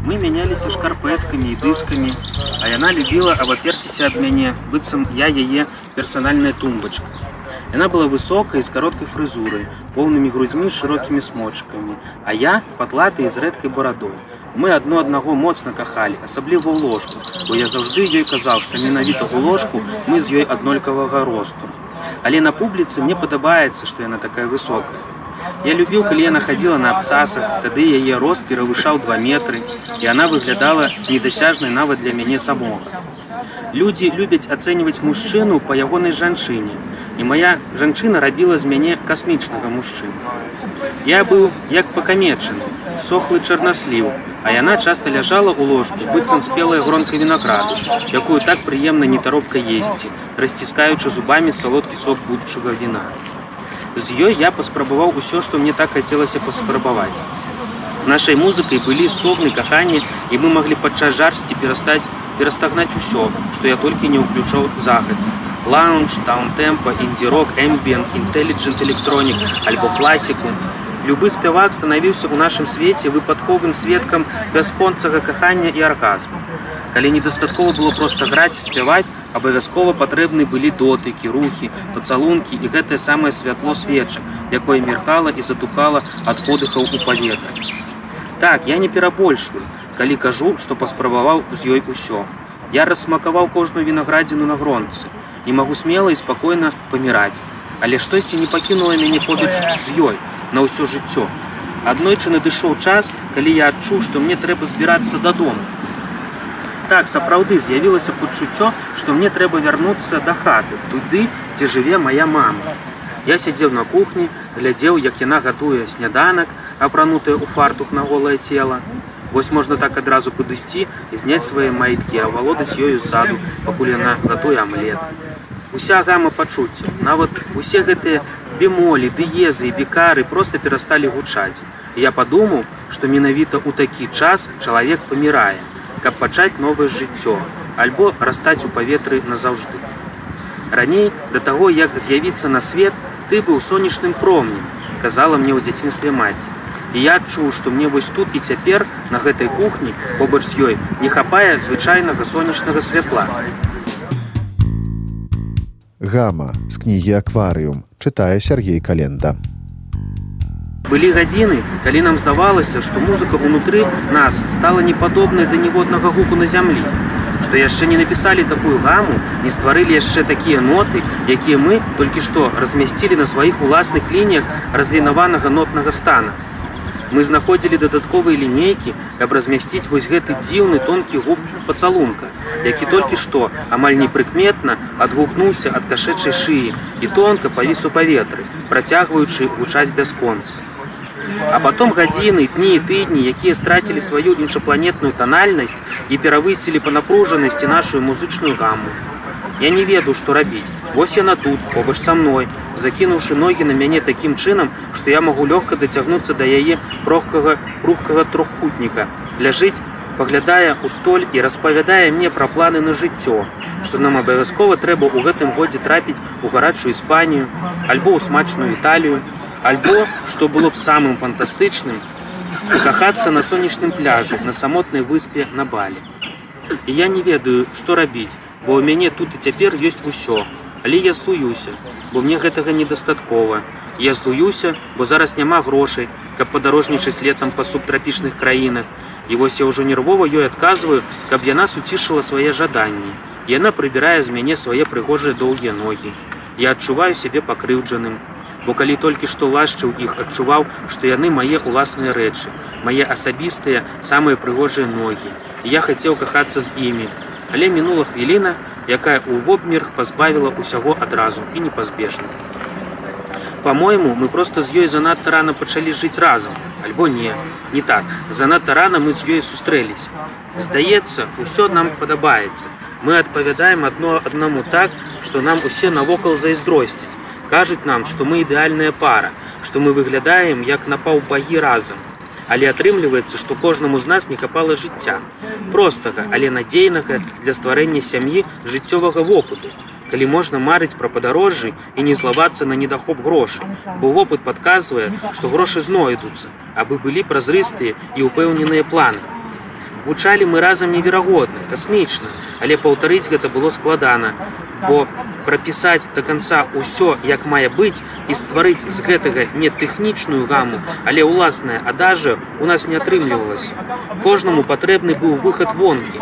Мы мяняліся шкарпэткамі і дыскамі, а яна любіла абаперціся ад мяне, быццам я яе персанальная тумбачка. Яна была высокай з кароткай фрызурай, поўнымі грудзьмі з шырокімі смочкамі, а я патлатай з рэдкай барадой. Мы адно аднаго моцна кахалі, асабліва ў ложку, бо я заўжды ёй казаў, што менавіта ў ложку мы з ёй аднолькавага росту. Але на публіцы мне падабаецца, што яна такая высокая. Я любіў, калі яна хадзіла на абцасах, тады яе рост перавышаў 2 метры, і она выглядала недасяжнай нават для мяне самога. Людзі любяць ацэньваць мужчыну па ягонай жанчыне. І моя жанчына рабіла з мяне касмічнага мужчыну. Я быў як пакамечаны, сохлы чарнасліў, а яна часта ляжала ў ложку, быццам спелая гронка вінаграду, якую так прыемна нетаропка есці, расціскаючы зубамі салодкі сок будучага віна. З ёй я паспрабаваў усё, што мне так хацелася паспрабаваць. Нашай музыкай былі стогны кахання і мы маглі падчас жарсці перастаць перастагнаць усё, што я толькі не ўключаў захадзе. Лаунж, таунтэмпа, індзірок, эмбіен, інтэліджент электронік альбо класіку. Любы спявак станавіўся ў нашым свеце выпадковым сведкам бясконцага кахання і аргазму. Калі недастаткова было проста граць і спяваць, абавязкова патрэбны былі дотыкі, рухі, пацалункі і гэтае самае святло свечак, якое мерхала і затухала ад подыхаў у паветра. Так, я не перабольшваю, калі кажу, што паспрабаваў з ёй усё. Я рассмакаваў кожную вінаградзіну на гронцы і магу смела і спакойна паміраць. Але штосьці не пакінула мяне побач з ёй на ўсё жыццё. Аднойчы надышоў час, калі я адчуў, што мне трэба збірацца дадому. Так сапраўды з'явілася пачуццё, што мне трэба вярнуцца да хаты, туды, дзе жыве моя мама. Я сядзеў на кухні, глядзеў, як яна гатуе сняданак, апранутая ў фартух на голае цела. Вось можна так адразу падысці і зняць свае майкі, а валодаць ёю ззаду, пакуль яна гатуе амлет. Уся гама пачуцця, нават усе гэтыя бемолі, дыезы і бекары проста перасталі гучаць. Я падумаў, што менавіта ў такі час чалавек памірае, каб пачаць новае жыццё, альбо растаць у паветры назаўжды. Раней да таго, як з'явіцца на свет, ты быў сонечным промнем, казала мне ў дзяцінстве маці. І я адчуў, што мне вось тут і цяпер на гэтай кухні побач з ёй не хапае звычайнага сонечнага святла. Гама з кнігі акварыум чытае Сергей Календа. Былі гадзіны, калі нам здавалася, што музыка ўнутры нас стала непадобнай да ніводнага гуку на зямлі. Што яшчэ не напісалі такую гаму, не стварылі яшчэ такія ноты, якія мы толькі што размясцілі на сваіх уласных лініях разлінаванага нотнага стана. Мы знаходзілі дадатковыя лінейкі, каб размясціць вось гэты дзіўны тонкі губ пацалунка, які толькі што амаль непрыкметна адгукнуўся ад кашэчай шыі і тонка павіс у паветры, працягваючы гучаць бясконца. А потом гадзіны, дні і тыдні, якія страцілі сваю іншапланетную танальнасць і перавысілі па напружанасці нашу музычную гаму. Я не ведаю, што рабіць. Вось яна тут, побач са мной, закінуўшы ногі на мяне такім чынам, што я магу лёгка дацягнуцца да яе прохкага рухкага трохкутніка. Ляжыць, паглядае ў столь і распавядае мне пра планы на жыццё, што нам абавязкова трэба ў гэтым годзе трапіць у гарачую іспанію, альбо ў смачную італію, альбо, што было б самым фантастычным, кахацца на сонечным пляжы на самотнай выспе на балі. І я не ведаю, што рабіць, бо ў мяне тут і цяпер ёсць усё. Але я злуюся, бо мне гэтага недастаткова. Я злуюся, бо зараз няма грошай, каб падарожнічаць летам па субтрапічных краінах. І вось я ўжо нервова ёй адказваю, каб яна суцішыла свае жаданні. Яна прыбірае з мяне свае прыгожыя доўгія ногі. Я адчуваю сябе пакрыўджаным. Бо калі толькі што лашчыў іх адчуваў, што яны мае ўласныя рэчы, мае асабістыя самыя прыгожыя ногі. Я хацеў кахацца з імі, але мінула хвіліна, якая ў вобмерг пазбавіла ўсяго адразу і непазбежна. Па-мойму, мы проста з ёй занадта рана пачалі жыць разам, альбо не, не так. Занадта рана мы з ёй сустрэліся. Здаецца, усё нам падабаецца. Мы адпавядаем адно аднаму так, што нам усе навокал зайздросціць. Кажуць нам, што мы ідэальная пара, што мы выглядаем як напаўбагі разам але атрымліваецца, што кожнаму з нас не хапала жыцця. Простага, але надзейнага для стварэння сям'і жыццёвага вопыту. Калі можна марыць пра падарожжы і не злавацца на недахоп грошай, бо вопыт падказвае, што грошы знойдуцца, абы былі празрыстыя і ўпэўненыя планы. Гучалі мы разам неверагодна, касмічна, але паўтарыць гэта было складана, бо прапісаць да канца ўсё, як мае быць і стварыць з гэтага не тэхнічную гаму, але ўласнае адажа у нас не атрымлівалася. Кожнаму патрэбны быў выхад вонкі,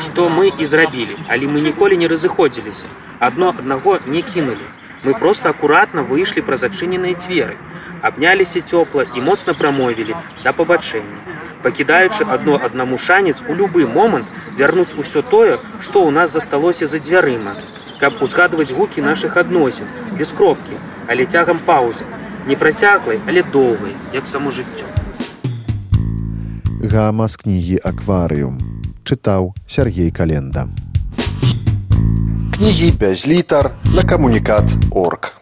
што мы і зрабілі, але мы ніколі не разыходзіліся. Адно аднаго не кінулі. Мы проста акуратна выйшлі праз адчыненыя дзверы, абняліся цёпла і моцна прамовілі да пабачэння. Пакідаючы адно аднаму шанец у любы момант вярнуць усё тое, што ў нас засталося за дзвярыма, каб узгадваць гукі нашых адносін без кропкі, але цягам паўзы, не працяглай, але доўгай, як само жыццё. Гама з кнігі акварыум чытаў Сергей Календа. Кнігі без літар на камунікат орг.